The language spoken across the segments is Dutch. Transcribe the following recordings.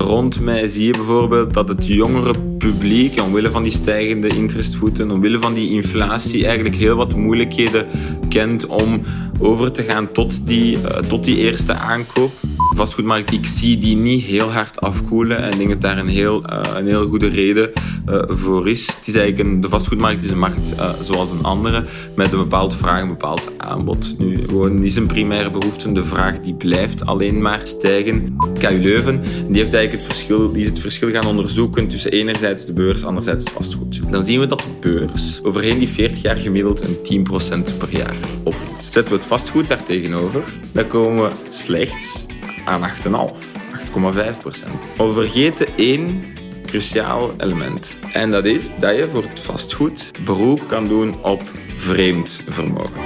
Rond mij zie je bijvoorbeeld dat het jongere publiek, omwille van die stijgende interestvoeten, omwille van die inflatie, eigenlijk heel wat moeilijkheden kent om over te gaan tot die, uh, tot die eerste aankoop vastgoedmarkt, ik zie die niet heel hard afkoelen. En ik denk dat daar een heel, uh, een heel goede reden uh, voor is. Het is eigenlijk een, de vastgoedmarkt is een markt zoals een andere, met een bepaald vraag, een bepaald aanbod. Nu, gewoon is een primaire behoefte. De vraag die blijft alleen maar stijgen. KU Leuven die heeft eigenlijk het verschil, die is het verschil gaan onderzoeken tussen enerzijds de beurs, anderzijds vastgoed. Dan zien we dat de beurs overheen die 40 jaar gemiddeld een 10% per jaar. Zetten we het vastgoed daar tegenover, dan komen we slechts aan 8,5, 8,5 procent. Maar we vergeten één cruciaal element. En dat is dat je voor het vastgoed beroep kan doen op vreemd vermogen.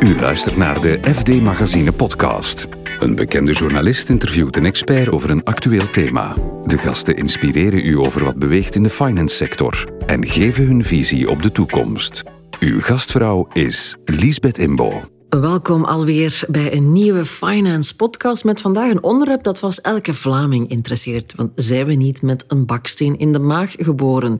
U luistert naar de FD Magazine podcast. Een bekende journalist interviewt een expert over een actueel thema. De gasten inspireren u over wat beweegt in de finance sector en geven hun visie op de toekomst. Uw gastvrouw is Liesbeth Imbo. Welkom alweer bij een nieuwe Finance podcast met vandaag een onderwerp dat vast elke Vlaming interesseert. Want zijn we niet met een baksteen in de maag geboren?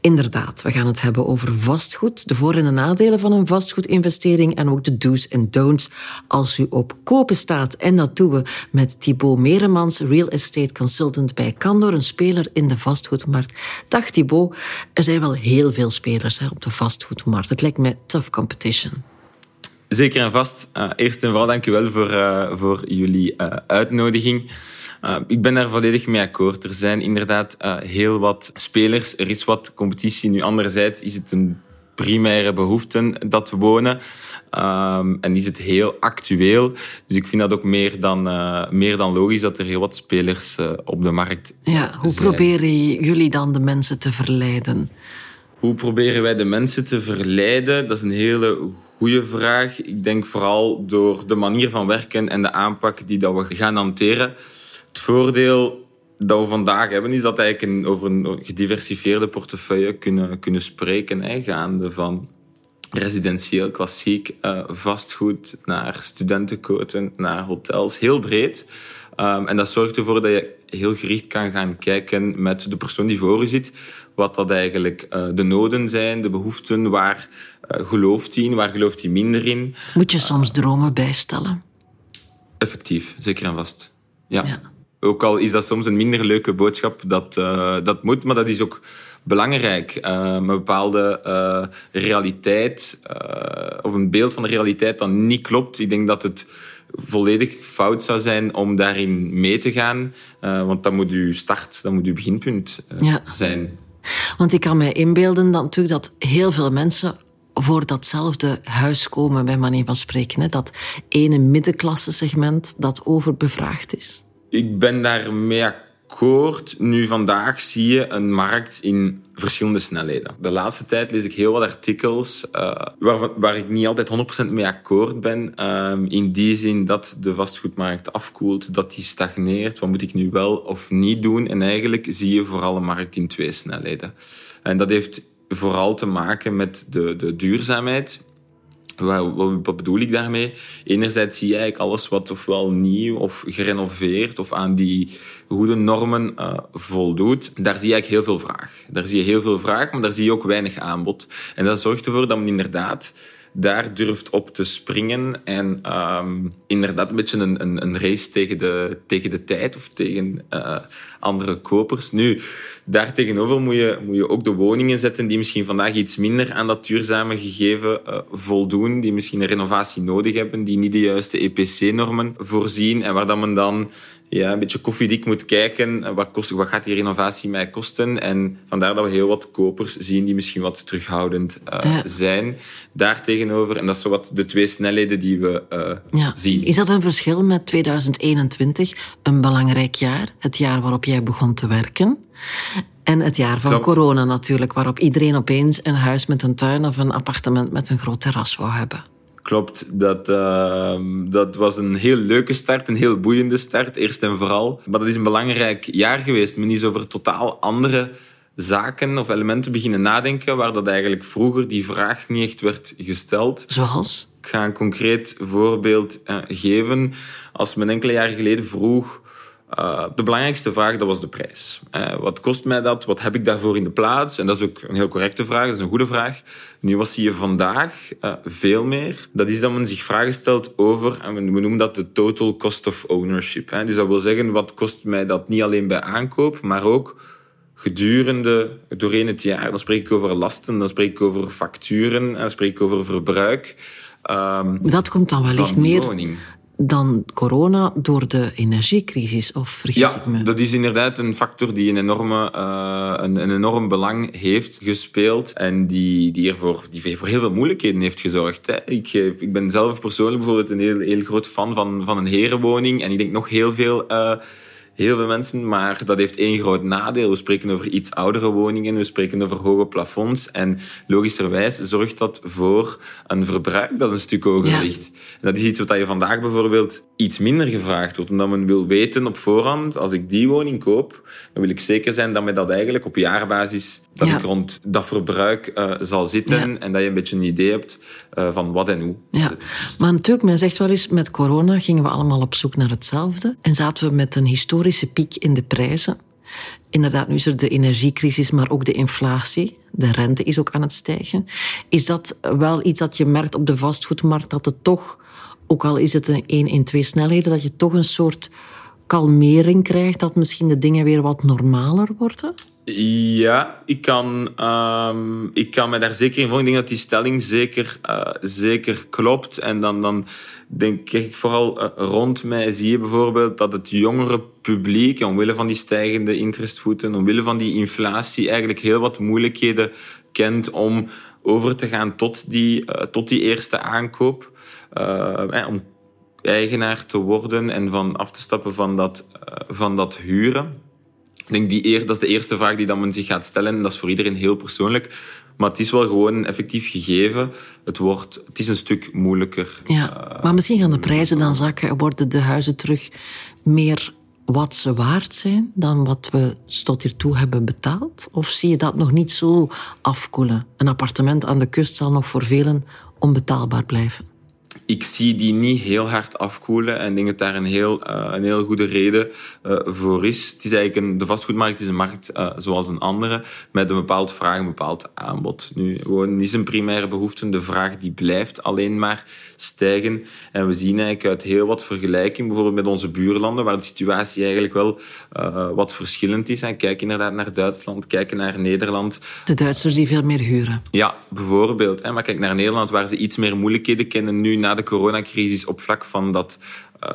Inderdaad, we gaan het hebben over vastgoed, de voor- en de nadelen van een vastgoedinvestering en ook de do's en don'ts als u op kopen staat. En dat doen we met Thibaut Meremans, real estate consultant bij Candor, een speler in de vastgoedmarkt. Dag Thibaut, er zijn wel heel veel spelers hè, op de vastgoedmarkt. Het lijkt mij tough competition. Zeker en vast. Uh, eerst en vooral dank u wel voor, uh, voor jullie uh, uitnodiging. ik ben daar volledig mee akkoord. Er zijn inderdaad heel wat spelers. Er is wat competitie. Nu, anderzijds is het een primaire behoefte dat we wonen. Um, en is het heel actueel. Dus ik vind dat ook meer dan, meer dan logisch dat er heel wat spelers op de markt Ja, hoe zijn. proberen jullie dan de mensen te verleiden? Hoe proberen wij de mensen te verleiden? Dat is een hele goede vraag. Ik denk vooral door de manier van werken en de aanpak die dat we gaan hanteren. Het voordeel dat we vandaag hebben, is dat we over een gediversifieerde portefeuille kunnen, kunnen spreken. Hè, gaande van residentieel, klassiek, uh, vastgoed, naar studentenkoten, naar hotels. Heel breed. Um, en dat zorgt ervoor dat je heel gericht kan gaan kijken met de persoon die voor je zit. Wat dat eigenlijk uh, de noden zijn, de behoeften, waar uh, gelooft hij in, waar gelooft hij minder in. Moet je soms dromen bijstellen? Effectief, zeker en vast. Ja. ja. Ook al is dat soms een minder leuke boodschap, dat, uh, dat moet, maar dat is ook belangrijk. Uh, een bepaalde uh, realiteit, of een beeld van de realiteit dat niet klopt. Ik denk dat het volledig fout zou zijn om daarin mee te gaan. want dat moet uw start, dat moet uw beginpunt ja. zijn. Want ik kan mij inbeelden dat, natuurlijk dat heel veel mensen voor datzelfde huis komen, bij manier van spreken. Hè? Dat ene middenklasse segment dat overbevraagd is. Ik ben daarmee akkoord. Nu, vandaag zie je een markt in verschillende snelheden. De laatste tijd lees ik heel wat artikels uh, waar, waar ik niet altijd 100% mee akkoord ben. Uh, in die zin dat de vastgoedmarkt afkoelt, dat die stagneert. Wat moet ik nu wel of niet doen? En eigenlijk zie je vooral een markt in twee snelheden. En dat heeft vooral te maken met de, de duurzaamheid. Wat, bedoel ik daarmee? Enerzijds zie je eigenlijk alles wat ofwel nieuw of gerenoveerd of aan die goede normen uh, voldoet. Daar zie je eigenlijk heel veel vraag. Daar zie je heel veel vraag, maar daar zie je ook weinig aanbod. En dat zorgt ervoor dat men inderdaad daar durft op te springen en um, inderdaad een beetje een, een, een, race tegen de, tegen de tijd of tegen uh, andere kopers. Nu, daar tegenover moet je, moet je ook de woningen zetten die misschien vandaag iets minder aan dat duurzame gegeven uh, voldoen, die misschien een renovatie nodig hebben, die niet de juiste EPC-normen voorzien en waar dat men dan ja, een beetje koffiedik moet kijken. Wat, kost, wat gaat die renovatie mij kosten? En vandaar dat we heel wat kopers zien die misschien wat terughoudend uh, ja. zijn. Daartegenover, en dat is zo wat de twee snelheden die we uh, ja. zien. Is dat een verschil met 2021, een belangrijk jaar, het jaar waarop jij begon te werken? En het jaar van Klopt. corona natuurlijk, waarop iedereen opeens een huis met een tuin of een appartement met een groot terras wou hebben. Klopt, dat, uh, dat was een heel leuke start, een heel boeiende start, eerst en vooral. Maar dat is een belangrijk jaar geweest. Men is over totaal andere zaken of elementen beginnen nadenken, waar dat eigenlijk vroeger die vraag niet echt werd gesteld. Zoals? Ik ga een concreet voorbeeld uh, geven. Als men enkele jaren geleden vroeg Uh, de belangrijkste vraag dat was de prijs. Uh, wat kost mij dat? Wat heb ik daarvoor in de plaats? En dat is ook een heel correcte vraag, dat is een goede vraag. Nu, wat zie je vandaag uh, veel meer? Dat is dat men zich vragen stelt over, en we noemen dat de total cost of ownership. Hè. Dus dat wil zeggen, wat kost mij dat niet alleen bij aankoop, maar ook gedurende, doorheen het jaar. Dan spreek ik over lasten, dan spreek ik over facturen, dan spreek ik over verbruik. Um, dat komt dan wellicht meer dan corona door de energiecrisis, of vergis ja, ik me? dat is inderdaad een factor die een, enorme, uh, een, een, enorm belang heeft gespeeld en die, die, ervoor, die voor heel veel moeilijkheden heeft gezorgd. Hè. Ik, eh, ik ben zelf persoonlijk bijvoorbeeld een heel, heel groot fan van, van een herenwoning en ik denk nog heel veel... Uh, heel veel mensen, maar dat heeft één groot nadeel. We spreken over iets oudere woningen, we spreken over hoge plafonds en logischerwijs zorgt dat voor een verbruik dat een stuk hoger ligt. En dat is iets wat je vandaag bijvoorbeeld iets minder gevraagd wordt, omdat men wil weten op voorhand, als ik die woning koop, dan wil ik zeker zijn dat mij dat eigenlijk op jaarbasis dat ik rond dat verbruik uh, zal zitten en dat je een beetje een idee hebt uh, van wat en hoe. Ja, maar natuurlijk, men zegt wel eens, met corona gingen we allemaal op zoek naar hetzelfde en zaten we met een historische piek in de prijzen. Inderdaad, nu is er de energiecrisis, maar ook de inflatie. De rente is ook aan het stijgen. Is dat wel iets dat je merkt op de vastgoedmarkt, dat het toch, ook al is het een één in twee snelheden, dat je toch een soort kalmering krijgt, dat misschien de dingen weer wat normaler worden? Ja, ik kan, um, ik kan me daar zeker in volgen. Ik denk dat die stelling zeker, uh, zeker klopt. En dan, dan denk ik vooral uh, rond mij zie je bijvoorbeeld dat het jongere publiek, omwille van die stijgende interestvoeten, omwille van die inflatie, eigenlijk heel wat moeilijkheden kent om over te gaan tot die, uh, tot die eerste aankoop. Eh, om eigenaar te worden en van af te stappen van dat, van dat huren. Ik denk die eer, dat is de eerste vraag die dan men zich gaat stellen. Dat is voor iedereen heel persoonlijk. Maar het is wel gewoon een effectief gegeven. Het, wordt, het is een stuk moeilijker. Ja, uh, maar misschien gaan de prijzen dan zakken. Worden de huizen terug meer wat ze waard zijn dan wat we tot hiertoe hebben betaald? Of zie je dat nog niet zo afkoelen? Een appartement aan de kust zal nog voor velen onbetaalbaar blijven ik zie die niet heel hard afkoelen en denk dat daar een heel, uh, een heel goede reden uh, voor is. Het is eigenlijk een, de vastgoedmarkt is een markt uh, zoals een andere, met een bepaald vraag, een bepaald aanbod. Nu, gewoon is een primaire behoefte, de vraag die blijft alleen maar stijgen. En we zien eigenlijk uit heel wat vergelijking, bijvoorbeeld met onze buurlanden, waar de situatie eigenlijk wel wat verschillend is. En kijk inderdaad naar Duitsland, kijken naar Nederland. De Duitsers die veel meer huren. Ja, bijvoorbeeld. Hè. Maar kijk naar Nederland, waar ze iets meer moeilijkheden kennen nu na de coronacrisis op vlak van dat,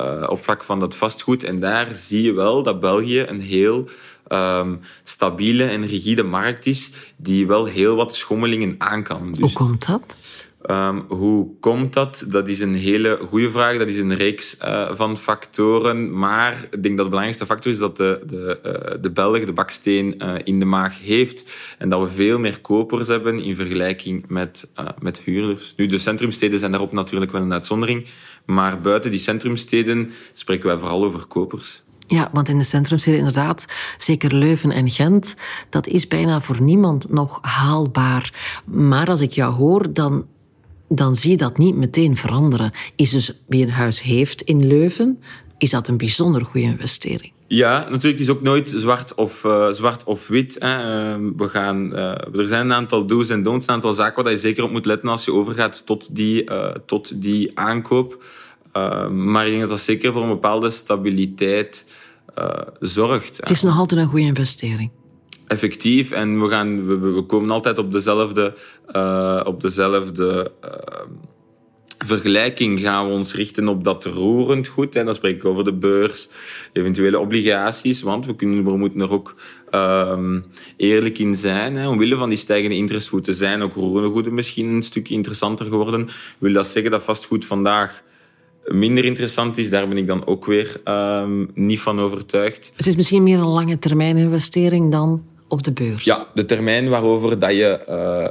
uh, op vlak van dat vastgoed. En daar zie je wel dat België een heel um, stabiele en rigide markt is, die wel heel wat schommelingen aan kan. Dus, Hoe komt dat? Um, hoe komt dat? Dat is een hele goede vraag. Dat is een reeks uh, van factoren. Maar ik denk dat de belangrijkste factor is dat de, de, uh, de Belg de baksteen uh, in de maag heeft. En dat we veel meer kopers hebben in vergelijking met, met huurders. Nu, de centrumsteden zijn daarop natuurlijk wel een uitzondering. Maar buiten die centrumsteden spreken wij vooral over kopers. Ja, want in de centrumsteden inderdaad, zeker Leuven en Gent, dat is bijna voor niemand nog haalbaar. Maar als ik jou hoor, dan dan zie je dat niet meteen veranderen. Is dus wie een huis heeft in Leuven, is dat een bijzonder goede investering. Ja, natuurlijk. Het is ook nooit zwart of, uh, zwart of wit. Hè. Uh, we gaan, uh, er zijn een aantal do's en don'ts, een aantal zaken waar je zeker op moet letten als je overgaat tot die, tot die aankoop. maar ik denk dat dat zeker voor een bepaalde stabiliteit zorgt. Het is nog altijd een goede investering effectief en we, gaan, we, komen altijd op dezelfde, uh, op dezelfde uh, vergelijking. Gaan we ons richten op dat roerend goed. En dan spreek ik over de beurs, eventuele obligaties, want we, kunnen, we moeten er ook um, eerlijk in zijn. Hè. Omwille van die stijgende interestvoeten zijn ook roerende goeden misschien een stukje interessanter geworden. Wil dat zeggen dat vastgoed vandaag minder interessant is, daar ben ik dan ook weer um, niet van overtuigd. Het is misschien meer een lange termijn investering dan op de beurs. Ja, de termijn waarover dat je,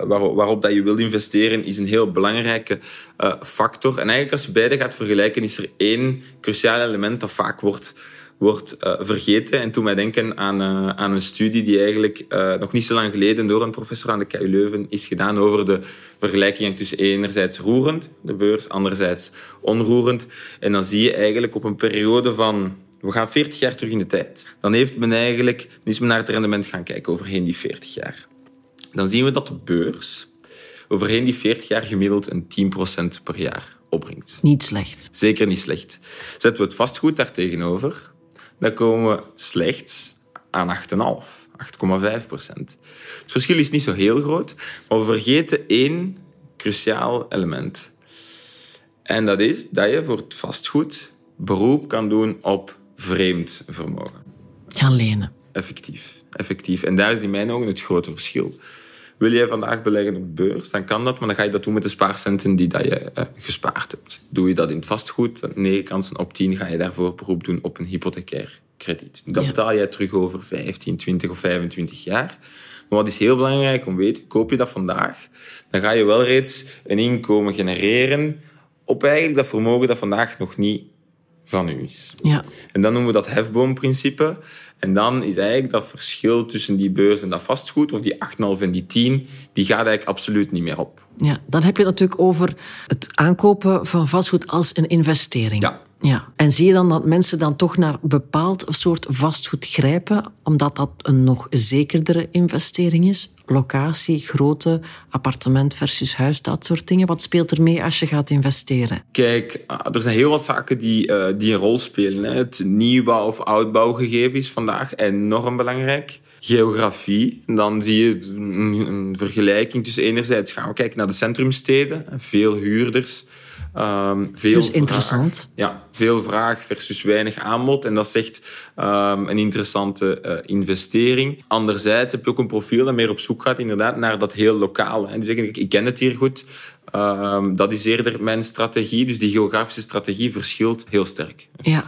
waar, waarop dat je wil investeren is een heel belangrijke uh, factor. En eigenlijk als je beide gaat vergelijken, is er één cruciaal element dat vaak wordt, wordt uh, vergeten. En toen mij denken aan, aan een studie die eigenlijk nog niet zo lang geleden door een professor aan de KU Leuven is gedaan over de vergelijking tussen enerzijds roerend, de beurs, anderzijds onroerend. En dan zie je eigenlijk op een periode van we gaan 40 jaar terug in de tijd. Dan heeft men eigenlijk, dan is men naar het rendement gaan kijken overheen die 40 jaar. Dan zien we dat de beurs overheen die 40 jaar gemiddeld een 10% per jaar opbrengt. Niet slecht. Zeker niet slecht. Zetten we het vastgoed daar tegenover, dan komen we slechts aan 8,5. 8,5 procent. Het verschil is niet zo heel groot, maar we vergeten één cruciaal element. En dat is dat je voor het vastgoed beroep kan doen op vreemd vermogen. Gaan lenen. Effectief. Effectief. En daar is in mijn ogen het grote verschil. Wil jij vandaag beleggen op beurs, dan kan dat, maar dan ga je dat doen met de spaarcenten die dat je eh, gespaard hebt. Doe je dat in het vastgoed, 9 kansen op 10 ga je daarvoor beroep doen op een hypothecair krediet. Dat Ja. betaal jij terug over 15, 20 of 25 jaar. Maar wat is heel belangrijk om te weten, koop je dat vandaag, dan ga je wel reeds een inkomen genereren op eigenlijk dat vermogen dat vandaag nog niet van u is. Ja. En dan noemen we dat hefboomprincipe. En dan is eigenlijk dat verschil tussen die beurs en dat vastgoed, of die 8,5 en die 10, die gaat eigenlijk absoluut niet meer op. ja. Dan heb je het natuurlijk over het aankopen van vastgoed als een investering. Ja. Ja. En zie je dan dat mensen dan toch naar bepaald soort vastgoed grijpen, omdat dat een nog zekerdere investering is? Locatie, grootte, appartement versus huis, dat soort dingen. Wat speelt er mee als je gaat investeren? Kijk, ah, er zijn heel wat zaken die, eh, die een rol spelen. Hè. Het nieuwbouw- of oudbouwgegeven is vandaag enorm belangrijk. Geografie, dan zie je een, een vergelijking tussen enerzijds gaan we kijken naar de centrumsteden, veel huurders, ehm, veel Dus vraag. interessant. Ja, veel vraag versus weinig aanbod. En dat is echt een interessante eh, investering. Anderzijds heb je ook een profiel dat meer op zoek gaat inderdaad, naar dat heel lokale. En die zeggen, ik, ik ken het hier goed. Ehm, dat is eerder mijn strategie. Dus die geografische strategie verschilt heel sterk. Ja,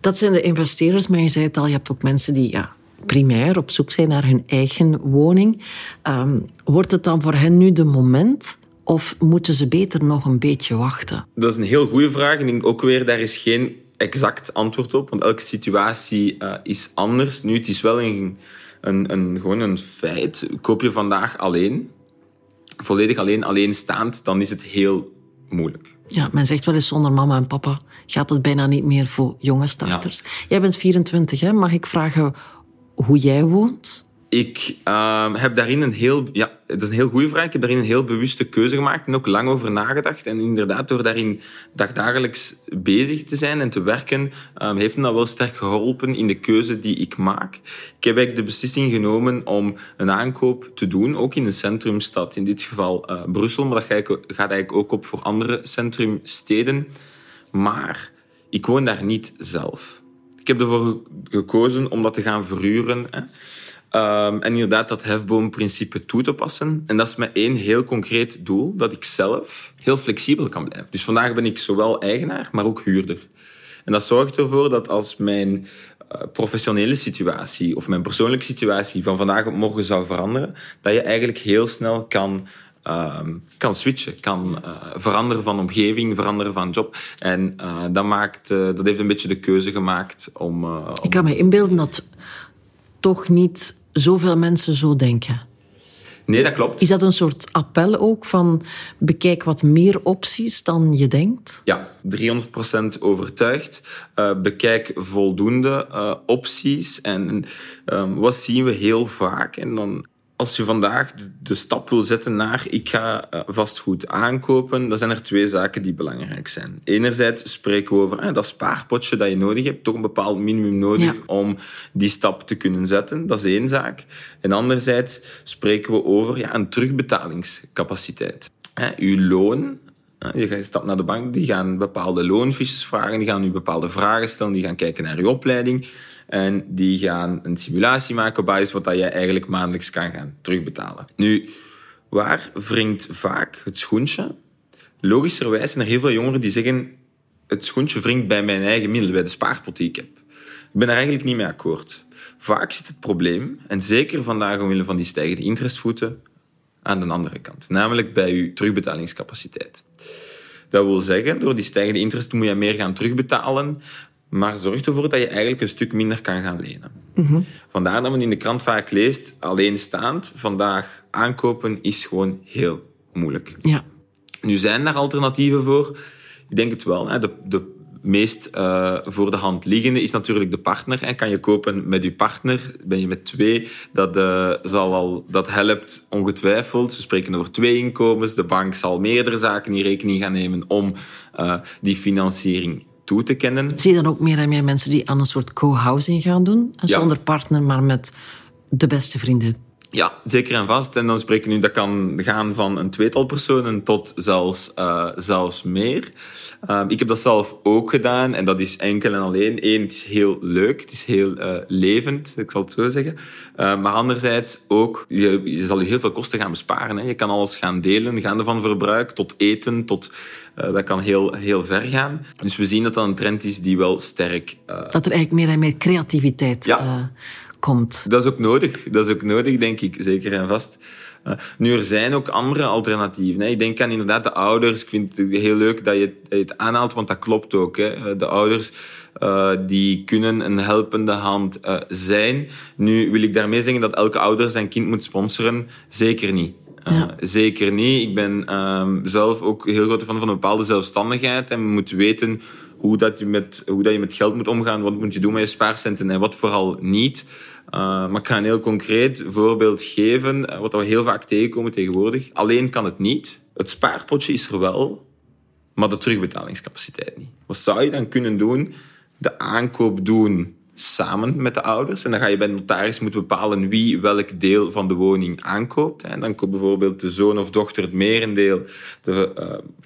dat zijn de investeerders, maar je zei het al, je hebt ook mensen die ja, primair op zoek zijn naar hun eigen woning. Ehm, wordt het dan voor hen nu de moment of moeten ze beter nog een beetje wachten? Dat is een heel goede vraag. En ik denk ook weer, daar is geen exact antwoord op. Want elke situatie eh, is anders. Nu, het is wel een, een, een, gewoon een feit. Koop je vandaag alleen, volledig alleen, alleenstaand, dan is het heel moeilijk. Ja, men zegt wel eens zonder mama en papa gaat het bijna niet meer voor jonge starters. Jij bent 24, hè? mag ik vragen hoe jij woont? Ik ehm, heb daarin een heel... Ja, dat is een heel goede vraag. Ik heb daarin een heel bewuste keuze gemaakt en ook lang over nagedacht. En inderdaad, door daarin dagdagelijks bezig te zijn en te werken, ehm, heeft me dat wel sterk geholpen in de keuze die ik maak. Ik heb eigenlijk de beslissing genomen om een aankoop te doen, ook in een centrumstad, in dit geval eh, Brussel, maar dat ga ik- gaat eigenlijk ook op voor andere centrumsteden. Maar ik woon daar niet zelf. Ik heb ervoor ge- gekozen om dat te gaan verhuren. Hè. Ehm, en inderdaad dat hefboomprincipe toe te passen. En dat is met één heel concreet doel, dat ik zelf heel flexibel kan blijven. Dus vandaag ben ik zowel eigenaar, maar ook huurder. En dat zorgt ervoor dat als mijn eh, professionele situatie of mijn persoonlijke situatie van vandaag op morgen zou veranderen, dat je eigenlijk heel snel kan, ehm, kan switchen, kan eh, veranderen van omgeving, veranderen van job. En eh, dat, maakt, eh, dat heeft een beetje de keuze gemaakt om... om- Ik kan me inbeelden dat toch niet zoveel mensen zo denken. Nee, dat klopt. Is dat een soort appel ook van bekijk wat meer opties dan je denkt? Ja, 300% overtuigd. Bekijk voldoende opties. En ehm, wat zien we heel vaak? En dan, als je vandaag de, stap wil zetten naar ik ga eh, vastgoed aankopen, dan zijn er twee zaken die belangrijk zijn. Enerzijds spreken we over eh, dat spaarpotje dat je nodig hebt, toch een bepaald minimum nodig Ja. om die stap te kunnen zetten. Dat is één zaak. En anderzijds spreken we over ja, een terugbetalingscapaciteit. Hè, uw loon, je gaat- stapt naar de bank, die gaan bepaalde loonfiches vragen, die gaan u bepaalde vragen stellen, die gaan kijken naar uw opleiding en die gaan een simulatie maken op basis wat dat jij eigenlijk maandelijks kan gaan terugbetalen. Nu, waar wringt vaak het schoentje? Logischerwijs zijn er heel veel jongeren die zeggen het schoentje wringt bij mijn eigen middelen, bij de spaarpot die ik heb. Ik ben daar eigenlijk niet mee akkoord. Vaak zit het probleem, en zeker vandaag omwille van die stijgende interestvoeten, aan de andere kant. Namelijk bij uw terugbetalingscapaciteit. Dat wil zeggen, door die stijgende interest moet je meer gaan terugbetalen, maar zorg ervoor dat je eigenlijk een stuk minder kan gaan lenen. Vandaar dat men in de krant vaak leest, alleenstaand, vandaag aankopen is gewoon heel moeilijk. Ja. Nu zijn daar alternatieven voor. Ik denk het wel. Hè. De, de meest uh, voor de hand liggende is natuurlijk de partner. En kan je kopen met je partner, ben je met twee, dat, uh, zal al, dat helpt ongetwijfeld. We spreken over twee inkomens. De bank zal meerdere zaken in rekening gaan nemen om uh, die financiering toe te kennen. Zie je dan ook meer en meer mensen die aan een soort co-housing gaan doen? Zonder partner, maar met de beste vrienden ja, zeker en vast. En dan spreken we nu, dat kan gaan van een tweetal personen tot zelfs, uh, zelfs meer. Uh, ik heb dat zelf ook gedaan en dat is enkel en alleen. Eén, het is heel leuk, het is heel uh, levend, ik zal het zo zeggen. maar anderzijds ook, je, je, zal je heel veel kosten gaan besparen. Hè. Je kan alles gaan delen, gaande van verbruik tot eten, tot dat kan heel, heel ver gaan. Dus we zien dat dat een trend is die wel sterk... dat er eigenlijk meer en meer creativiteit ja komt. Dat is ook nodig. Dat is ook nodig, denk ik, zeker en vast. Uh, nu, er zijn ook andere alternatieven. Hè. Ik denk aan inderdaad de ouders. Ik vind het heel leuk dat je, dat je het aanhaalt, want dat klopt ook. Hè. Eh, de ouders uh, die kunnen een helpende hand uh, zijn. Nu wil ik daarmee zeggen dat elke ouder zijn kind moet sponsoren. Zeker niet. Ja. Zeker niet. Ik ben ehm, zelf ook heel groot fan van een bepaalde zelfstandigheid en moet weten hoe, dat je met, hoe dat je met geld moet omgaan, wat moet je doen met je spaarcenten en wat vooral niet. Uh, maar ik ga een heel concreet voorbeeld geven, eh, wat we heel vaak tegenkomen tegenwoordig. Alleen kan het niet. Het spaarpotje is er wel, maar de terugbetalingscapaciteit niet. Wat zou je dan kunnen doen? De aankoop doen samen met de ouders. En dan ga je bij de notaris moeten bepalen wie welk deel van de woning aankoopt. En dan koopt bijvoorbeeld de zoon of dochter het merendeel, de,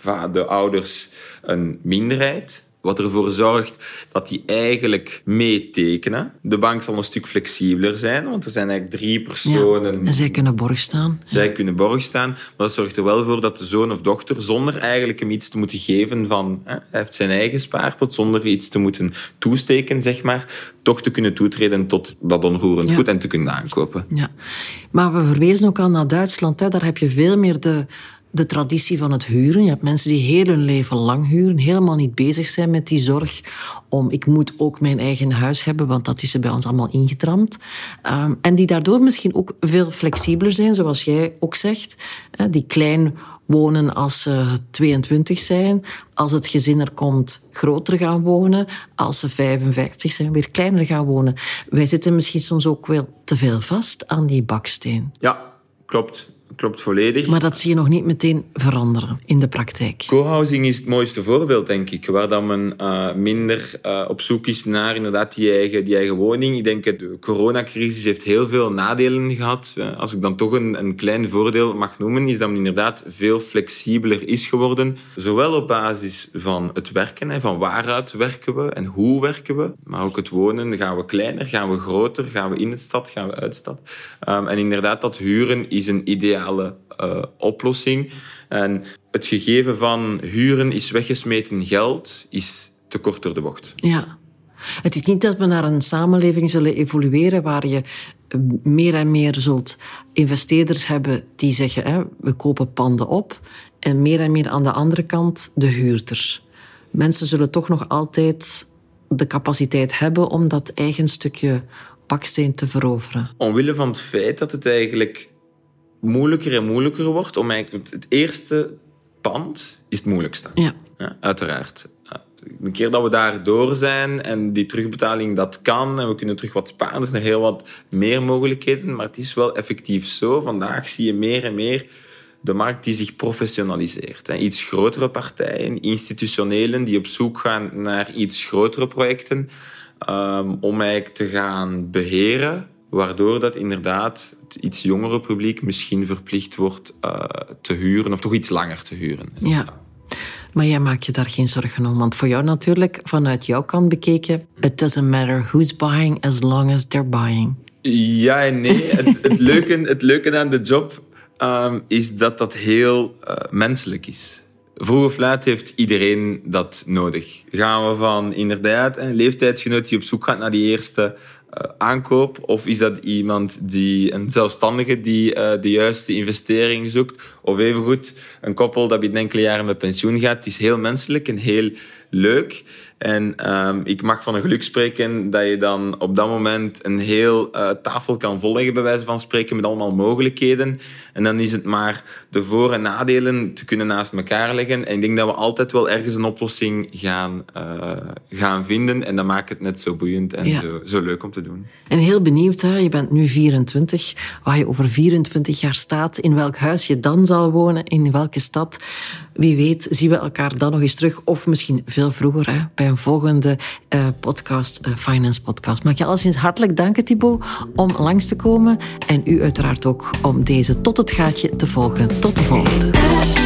uh, de ouders een minderheid. Wat ervoor zorgt dat die eigenlijk meetekenen. De bank zal een stuk flexibeler zijn, want er zijn eigenlijk drie personen. Ja, en zij kunnen borg staan. Zij kunnen borg staan, maar dat zorgt er wel voor dat de zoon of dochter, zonder eigenlijk hem iets te moeten geven van... Hè, hij heeft zijn eigen spaarpot, zonder iets te moeten toesteken, zeg maar, toch te kunnen toetreden tot dat onroerend goed en te kunnen aankopen. Ja, maar we verwezen ook al naar Duitsland. Hè. Daar heb je veel meer de de traditie van het huren. Je hebt mensen die heel hun leven lang huren, helemaal niet bezig zijn met die zorg om ik moet ook mijn eigen huis hebben, want dat is bij ons allemaal ingetramd. Um, en die daardoor misschien ook veel flexibeler zijn, zoals jij ook zegt. Die klein wonen als ze 22 zijn, als het gezin er komt, groter gaan wonen, als ze 55 zijn, weer kleiner gaan wonen. Wij zitten misschien soms ook wel te veel vast aan die baksteen. Ja, klopt klopt volledig. Maar dat zie je nog niet meteen veranderen in de praktijk. Co-housing is het mooiste voorbeeld, denk ik. Waar dan men uh, minder uh, op zoek is naar inderdaad die eigen, die eigen woning. Ik denk dat de coronacrisis heeft heel veel nadelen gehad. Als ik dan toch een, een klein voordeel mag noemen, is dat men inderdaad veel flexibeler is geworden. Zowel op basis van het werken, hè, van waaruit werken we en hoe werken we. Maar ook het wonen. Gaan we kleiner, gaan we groter, gaan we in de stad, gaan we uit de stad. Um, en inderdaad, dat huren is een ideaal ideale uh, oplossing. En het gegeven van huren is weggesmeten geld is te kort door de bocht. Ja. Het is niet dat we naar een samenleving zullen evolueren waar je meer en meer zult investeerders hebben die zeggen hè, we kopen panden op en meer en meer aan de andere kant de huurder. Mensen zullen toch nog altijd de capaciteit hebben om dat eigen stukje baksteen te veroveren. Omwille van het feit dat het eigenlijk moeilijker en moeilijker wordt om eigenlijk... Het eerste pand is het moeilijkste. Ja. ja uiteraard. Een keer dat we daar door zijn en die terugbetaling dat kan en we kunnen terug wat sparen, er zijn heel wat meer mogelijkheden, maar het is wel effectief zo. Vandaag zie je meer en meer de markt die zich professionaliseert. Iets grotere partijen, institutionelen die op zoek gaan naar iets grotere projecten um, om eigenlijk te gaan beheren waardoor dat inderdaad het iets jongere publiek misschien verplicht wordt uh, te huren of toch iets langer te huren. Ja. Maar jij maakt je daar geen zorgen om, want voor jou natuurlijk, vanuit jouw kant bekeken, it doesn't matter who's buying as long as they're buying. Ja en nee. Het, het, leuke, het leuke aan de job um, is dat dat heel uh, menselijk is. Vroeg of laat heeft iedereen dat nodig. Gaan we van inderdaad een leeftijdsgenoot die op zoek gaat naar die eerste uh, aankoop? Of is dat iemand die een zelfstandige die uh, de juiste investering zoekt? Of evengoed een koppel dat binnen enkele jaren met pensioen gaat? Het is heel menselijk en heel leuk. En ehm, ik mag van een geluk spreken dat je dan op dat moment een heel uh, tafel kan volleggen, bij wijze van spreken, met allemaal mogelijkheden. En dan is het maar de voor- en nadelen te kunnen naast elkaar leggen. En ik denk dat we altijd wel ergens een oplossing gaan, uh, gaan vinden. En dat maakt het net zo boeiend en zo, zo leuk om te doen. En heel benieuwd, hè? je bent nu 24, waar je over 24 jaar staat, in welk huis je dan zal wonen, in welke stad. Wie weet zien we elkaar dan nog eens terug, of misschien vroeger, hè? bij een volgende uh, podcast, uh, Finance Podcast. Mag je alleszins hartelijk danken, Thibaut, om langs te komen. En u uiteraard ook om deze tot het gaatje te volgen. Tot de volgende.